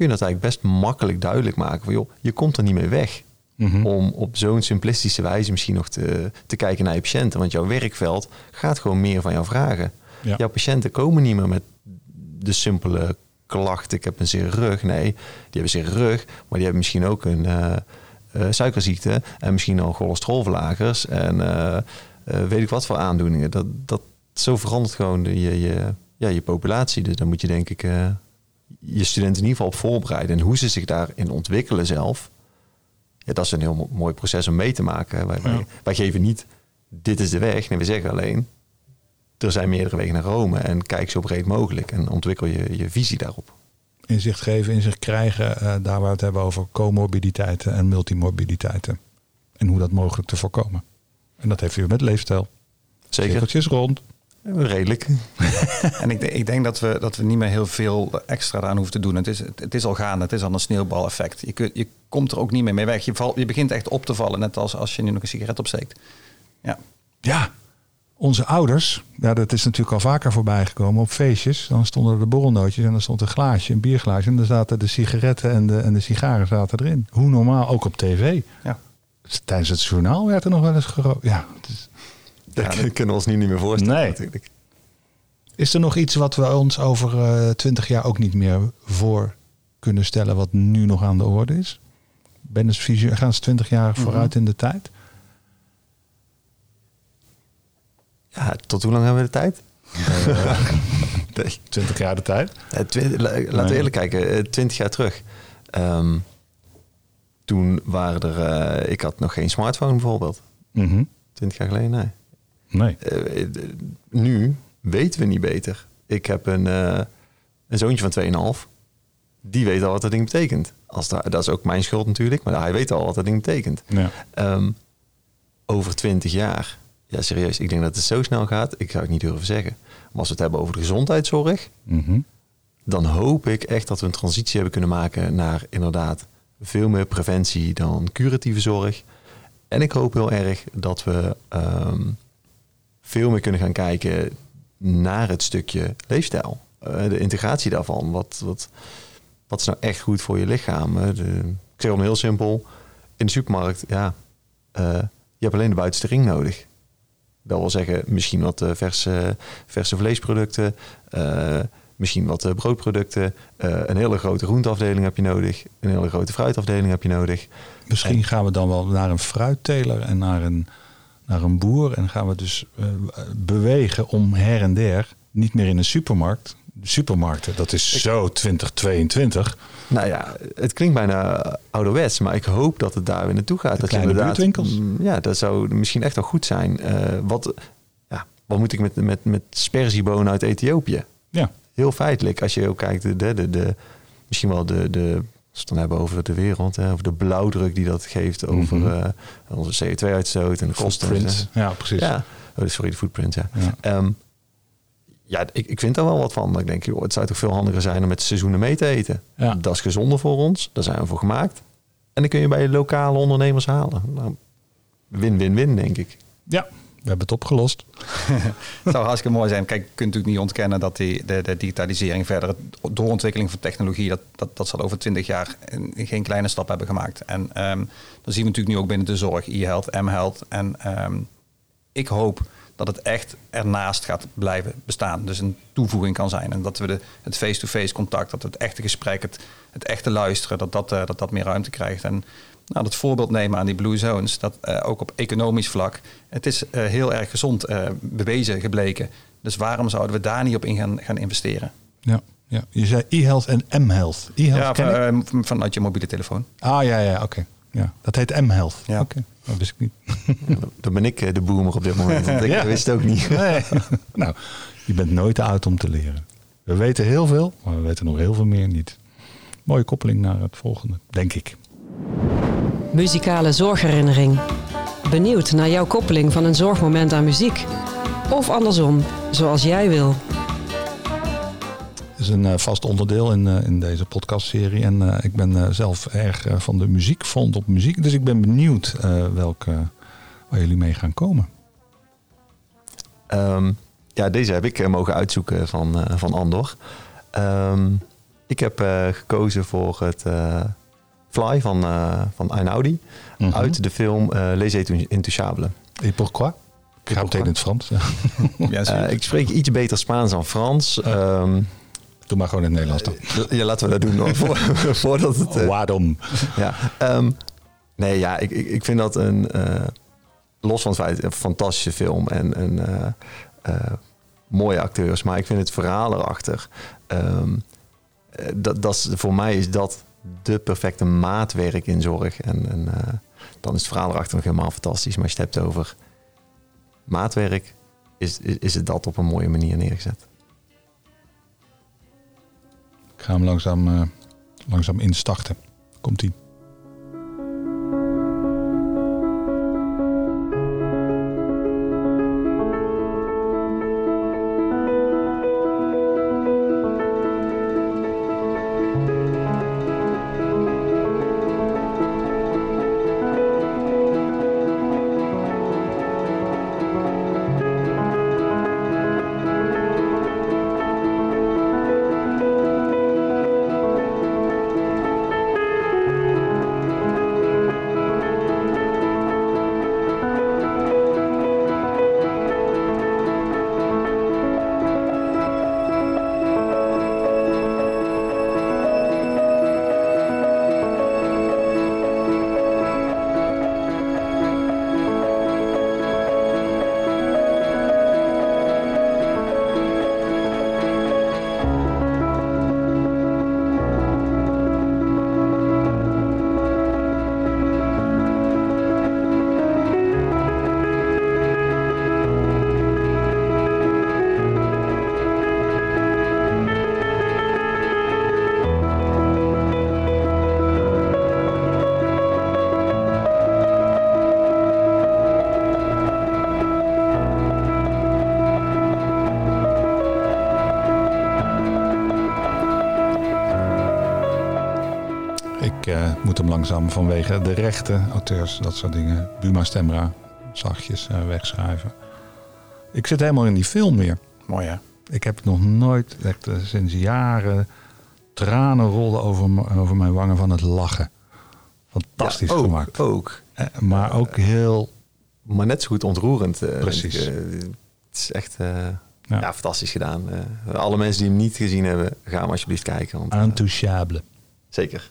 kun je dat eigenlijk best makkelijk duidelijk maken. Van, joh, je komt er niet mee weg. Mm-hmm. Om op zo'n simplistische wijze misschien nog te, te kijken naar je patiënten. Want jouw werkveld gaat gewoon meer van jou vragen. Ja. Jouw patiënten komen niet meer met de simpele klacht. Ik heb een zere rug. Nee, die hebben zere rug. Maar die hebben misschien ook een uh, uh, suikerziekte. En misschien al cholesterolverlagers. En uh, weet ik wat voor aandoeningen. Dat, dat, zo verandert gewoon de, je, je, ja, je populatie. Dus dan moet je denk ik je studenten in ieder geval op voorbereiden. En hoe ze zich daarin ontwikkelen zelf. Ja, dat is een heel mooi proces om mee te maken. Wij, ja. wij, geven niet, dit is de weg. Nee, we zeggen alleen, er zijn meerdere wegen naar Rome. En kijk zo breed mogelijk. En ontwikkel je je visie daarop. Inzicht geven, inzicht krijgen. Uh, daar waar we het hebben over comorbiditeiten en multimorbiditeiten. En hoe dat mogelijk te voorkomen. En dat heeft weer met leefstijl. Zeker. Cirkeltjes rond. Redelijk. en ik, ik, denk dat we, dat we niet meer heel veel extra aan hoeven te doen. Het is, het, is al gaande, het is al een sneeuwbaleffect. Je, kunt, je komt er ook niet meer mee weg. Je, val, je begint echt op te vallen, net als als je nu nog een sigaret opsteekt. Ja. Ja, onze ouders, ja, dat is natuurlijk al vaker voorbij gekomen op feestjes. Dan stonden er de borrelnootjes en dan stond een glaasje, een bierglaasje. En dan zaten de sigaretten en de, en de sigaren zaten erin. Hoe normaal, ook op tv. Ja. Tijdens het journaal werd er nog wel eens gerookt. Ja, het is, dat ja, kunnen we ons nu niet meer voorstellen nee. natuurlijk. Is er nog iets wat we ons over uh, twintig jaar ook niet meer voor kunnen stellen wat nu nog aan de orde is? Ben gaan ze twintig jaar Mhm. vooruit in de tijd? Ja, tot hoe lang hebben we de tijd? Uh, nee. 20 jaar de tijd? Uh, twi- laten we eerlijk kijken, 20 jaar terug. Um, toen waren er, ik had nog geen smartphone bijvoorbeeld. Mm-hmm. 20 jaar geleden, nee. Nee. Uh, nu weten we niet beter. Ik heb een, uh, een zoontje van 2,5. Die weet al wat dat ding betekent. Als dat, dat is ook mijn schuld natuurlijk, maar hij weet al wat dat ding betekent. Ja. Um, over 20 jaar, ja serieus, ik denk dat het zo snel gaat. Ik zou het niet durven zeggen. Maar als we het hebben over de gezondheidszorg, mm-hmm. dan hoop ik echt dat we een transitie hebben kunnen maken naar inderdaad veel meer preventie dan curatieve zorg. En ik hoop heel erg dat we um, veel meer kunnen gaan kijken naar het stukje leefstijl. Uh, de integratie daarvan. Wat, wat, wat is nou echt goed voor je lichaam? Uh, de, ik zeg hem heel simpel. In de supermarkt, ja, uh, je hebt alleen de buitenste ring nodig. Dat wil zeggen, misschien wat verse, verse vleesproducten, misschien wat broodproducten. een hele grote groenteafdeling heb je nodig. Een hele grote fruitafdeling heb je nodig. Misschien en, gaan we dan wel naar een fruitteler en naar een naar een boer en gaan we dus uh, bewegen om her en der, niet meer in een supermarkt, supermarkten. Dat is zo 2022. Nou ja, het klinkt bijna ouderwets, maar ik hoop dat het daar weer naartoe gaat. De dat kleine inderdaad- buurtwinkels. Mm, Ja, dat zou misschien echt wel goed zijn. Eh, wat, ja, wat moet ik met, met, met sperziebonen uit Ethiopië? Ja. Heel feitelijk, als je ook kijkt, de, de, de- misschien wel de, de, als we het dan hebben over de wereld, hè, over de blauwdruk die dat geeft over Mhm. eh, onze CO2-uitstoot en de kosten. Ja, precies. Ja, oh, sorry, de footprint, ja. Ja. Ehm, ja, ik, ik vind daar wel wat van. Ik denk, joh, het zou toch veel handiger zijn om met seizoenen mee te eten. Ja. Dat is gezonder voor ons. Daar zijn we voor gemaakt. En dan kun je bij lokale ondernemers halen. Nou, Win-win-win, denk ik. Ja, we hebben het opgelost. Het zou hartstikke mooi zijn. Kijk, je kunt natuurlijk niet ontkennen dat die, de, digitalisering verder, de doorontwikkeling van technologie, dat, dat, dat zal over twintig jaar een- geen kleine stap hebben gemaakt. En ehm dat zien we natuurlijk nu ook binnen de zorg, e-health, m-health. En ehm, ik hoop dat het echt ernaast gaat blijven bestaan. Dus een toevoeging kan zijn. En dat we de, het face-to-face contact, dat het echte gesprek, het, het echte luisteren, dat dat, eh, dat dat meer ruimte krijgt. En nou, dat voorbeeld nemen aan die Blue Zones, dat eh, ook op economisch vlak, het is eh, heel erg gezond eh, bewezen gebleken. Dus waarom zouden we daar niet op in gaan, gaan investeren? Ja, ja. Je zei e-health en m-health. E-health Ja, ken ik? van- vanuit je mobiele telefoon. Ah, ja, ja, oké. Ja, dat heet m-health. Ja. Oké, dat wist ik niet. Dan ben ik de boomer op dit moment. Want ik Ja. wist het ook niet. Nee. nou, je bent nooit te oud om te leren. We weten heel veel, maar we weten nog heel veel meer niet. Mooie koppeling naar het volgende, denk ik. Muzikale zorgherinnering. Benieuwd naar jouw koppeling van een zorgmoment aan muziek? Of andersom, zoals jij wil. is een eh, vast onderdeel in, eh, in deze podcastserie. En eh, ik ben eh, zelf erg eh, van de muziek, vond op muziek. Dus ik ben benieuwd eh, welke, waar jullie mee gaan komen. Ehm, ja, deze heb ik mogen uitzoeken van, eh, van Andor. Ehm, ik heb eh, gekozen voor het eh, Fly van, eh van Einaudi. Mhm. Uit de film eh Les Intouchables. Et pourquoi? Ik ga meteen in het Frans. Ja. Eh, ik spreek iets beter Spaans dan Frans. Ehm, Doe maar gewoon in het Nederlands dan. ja, laten we dat doen hoor, voor, voordat het... Waarom? ja. Ehm, nee, ja, ik, ik, vind dat een... los van het feit, een fantastische film en een eh, eh, mooie acteurs. Maar ik vind het verhaal erachter... ehm, eh, dat, dat voor mij is dat de perfecte maatwerk in zorg. En, eh, dan is het verhaal erachter nog helemaal fantastisch. Maar als je het hebt over maatwerk... Is, is, het dat op een mooie manier neergezet. Ik ga hem langzaam, eh, langzaam instarten. Komt-ie. Ik eh, moet hem langzaam vanwege de rechten, auteurs, dat soort dingen. Buma Stemra, zachtjes eh, wegschrijven. Ik zit helemaal in die film weer. Mooi hè? Ik heb nog nooit, echt eh, sinds jaren, tranen rolden over, over mijn wangen van het lachen. Fantastisch Ja, ook, gemaakt. Ook. Eh, maar ook heel, Maar net zo goed ontroerend. Precies. ik, het is echt Ja. ja. fantastisch gedaan. Alle mensen die hem niet gezien hebben, ga hem alsjeblieft kijken. Want, intouchable. zeker.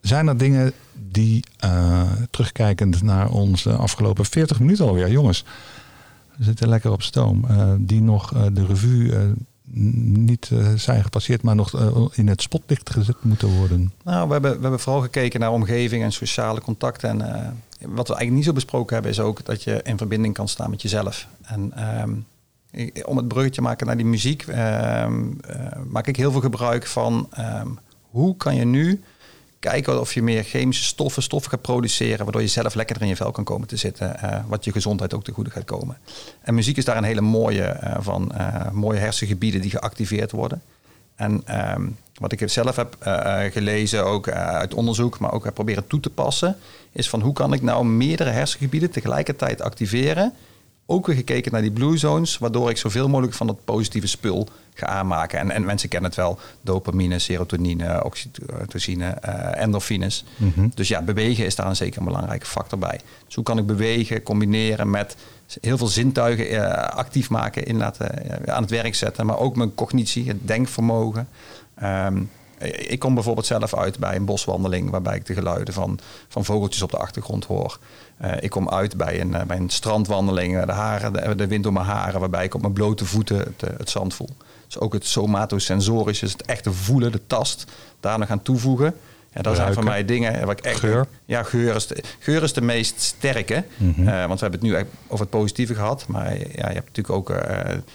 Zijn er dingen die, eh, terugkijkend naar onze afgelopen 40 minuten alweer, jongens, we zitten lekker op stoom, eh, die nog eh, de revue niet zijn gepasseerd, maar nog in het spotlicht gezet moeten worden? Nou, we hebben, we hebben vooral gekeken naar omgeving en sociale contacten. En wat we eigenlijk niet zo besproken hebben, is ook dat je in verbinding kan staan met jezelf. En um, om het bruggetje te maken naar die muziek, ehm, maak ik heel veel gebruik van um, hoe kan je nu kijken of je meer chemische stoffen, stoffen gaat produceren, waardoor je zelf lekkerder in je vel kan komen te zitten, uh, wat je gezondheid ook te goede gaat komen. En muziek is daar een hele mooie uh, van, uh, mooie hersengebieden die geactiveerd worden. En um, wat ik zelf heb gelezen, ook uit onderzoek, maar ook heb proberen toe te passen, is van hoe kan ik nou meerdere hersengebieden tegelijkertijd activeren ook weer gekeken naar die blue zones, waardoor ik zoveel mogelijk van dat positieve spul ga aanmaken. En, en mensen kennen het wel, dopamine, serotonine, oxytocine, uh, endorfines. Mm Dus ja, bewegen is daar een zeker een belangrijke factor bij. Dus hoe kan ik bewegen, combineren met heel veel zintuigen uh, actief maken, in laten, uh, aan het werk zetten, maar ook mijn cognitie, het denkvermogen. Um, ik kom bijvoorbeeld zelf uit bij een boswandeling waarbij ik de geluiden van, van vogeltjes op de achtergrond hoor. Uh, ik kom uit bij een, uh, bij een strandwandeling, de, haren, de, wind door mijn haren, waarbij ik op mijn blote voeten het, het zand voel. Dus ook het somatosensorische, dus het echte voelen, de tast, daar nog aan toevoegen. Ja, dat zijn voor mij dingen wat ik echt. Geur? Ja, geur is de, geur is de meest sterke. Mm -hmm. uh, want we hebben het nu over het positieve gehad. Maar ja, je hebt natuurlijk ook uh,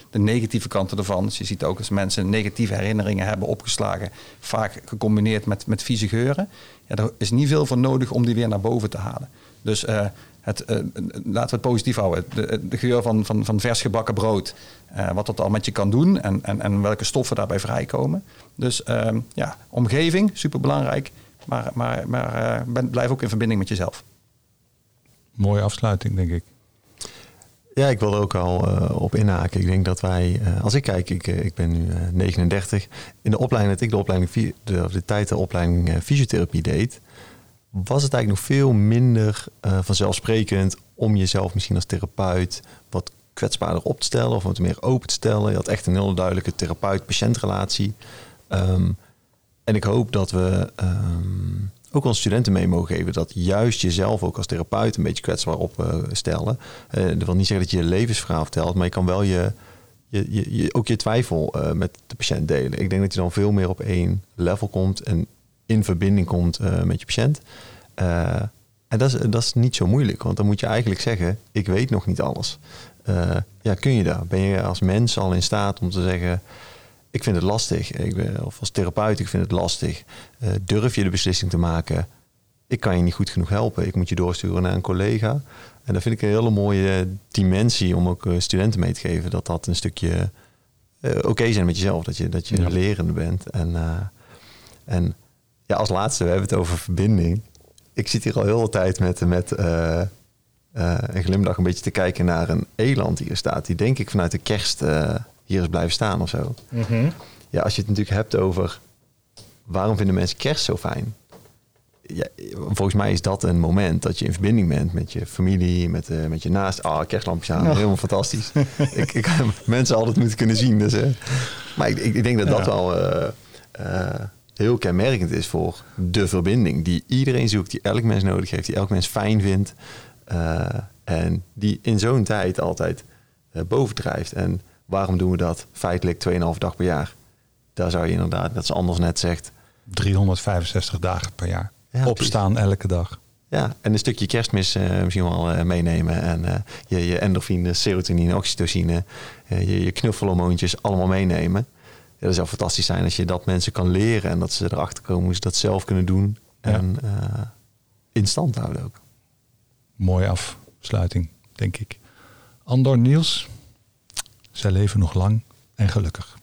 de negatieve kanten ervan. Dus je ziet ook als mensen negatieve herinneringen hebben opgeslagen, vaak gecombineerd met, met vieze geuren. Ja, er is niet veel voor nodig om die weer naar boven te halen. Dus uh, het, uh, laten we het positief houden. De, de geur van, van, van vers gebakken brood. Uh, wat dat al met je kan doen en, en, en welke stoffen daarbij vrijkomen. Dus ja, omgeving, superbelangrijk. Maar, maar, maar ben, blijf ook in verbinding met jezelf. Mooie afsluiting, denk ik. Ja, ik wil er ook al uh, op inhaken. Ik denk dat wij, uh, als ik kijk, ik, uh, ik ben nu 39. In de opleiding dat ik de opleiding, de, de tijd de opleiding fysiotherapie deed, was het eigenlijk nog veel minder vanzelfsprekend om jezelf misschien als therapeut wat kwetsbaarder op te stellen of wat meer open te stellen. Je had echt een heel duidelijke therapeut-patiëntrelatie. Um, en ik hoop dat we um, ook onze studenten mee mogen geven dat juist jezelf ook als therapeut een beetje kwetsbaar opstellen. Uh, dat wil niet zeggen dat je je levensverhaal vertelt, maar je kan wel je, je, je, ook je twijfel uh, met de patiënt delen. Ik denk dat je dan veel meer op één level komt en in verbinding komt met je patiënt. en dat is, dat is niet zo moeilijk, want dan moet je eigenlijk zeggen: Ik weet nog niet alles. ja, kun je dat? Ben je als mens al in staat om te zeggen ik vind het lastig. Ik ben, of als therapeut, ik vind het lastig. Uh, durf je de beslissing te maken? Ik kan je niet goed genoeg helpen. Ik moet je doorsturen naar een collega. En dat vind ik een hele mooie dimensie om ook uh, studenten mee te geven. Dat dat een stukje uh, oké okay zijn met jezelf. Dat je, dat je ja. lerende bent. En, en ja, als laatste, we hebben het over verbinding. Ik zit hier al heel de tijd met, met een glimlach een beetje te kijken naar een eland die hier staat. Die denk ik vanuit de kerst hier is blijven staan of zo. Mm -hmm. Ja, als je het natuurlijk hebt over waarom vinden mensen kerst zo fijn? Ja, volgens mij is dat een moment dat je in verbinding bent met je familie, met, uh, met je naast. Ah, oh, kerstlampjes aan, oh. helemaal fantastisch. ik, ik mensen altijd moeten kunnen zien. Dus, uh, maar ik, ik, denk dat dat ja. wel uh, heel kenmerkend is voor de verbinding die iedereen zoekt, die elk mens nodig heeft, die elk mens fijn vindt. en die in zo'n tijd altijd bovendrijft. En Waarom doen we dat feitelijk 2,5 dag per jaar? Daar zou je inderdaad, dat is anders net zegt... 365 dagen per jaar. Ja, Opstaan elke dag. Ja, en een stukje kerstmis uh, misschien wel uh, meenemen. En uh, je, je endorfine, serotonine, oxytocine, je, je knuffelhormoontjes allemaal meenemen. Ja, dat zou fantastisch zijn als je dat mensen kan leren en dat ze erachter komen hoe ze dat zelf kunnen doen. Ja. En in stand houden ook. Mooie afsluiting, denk ik. Andor Niels, zij leven nog lang en gelukkig.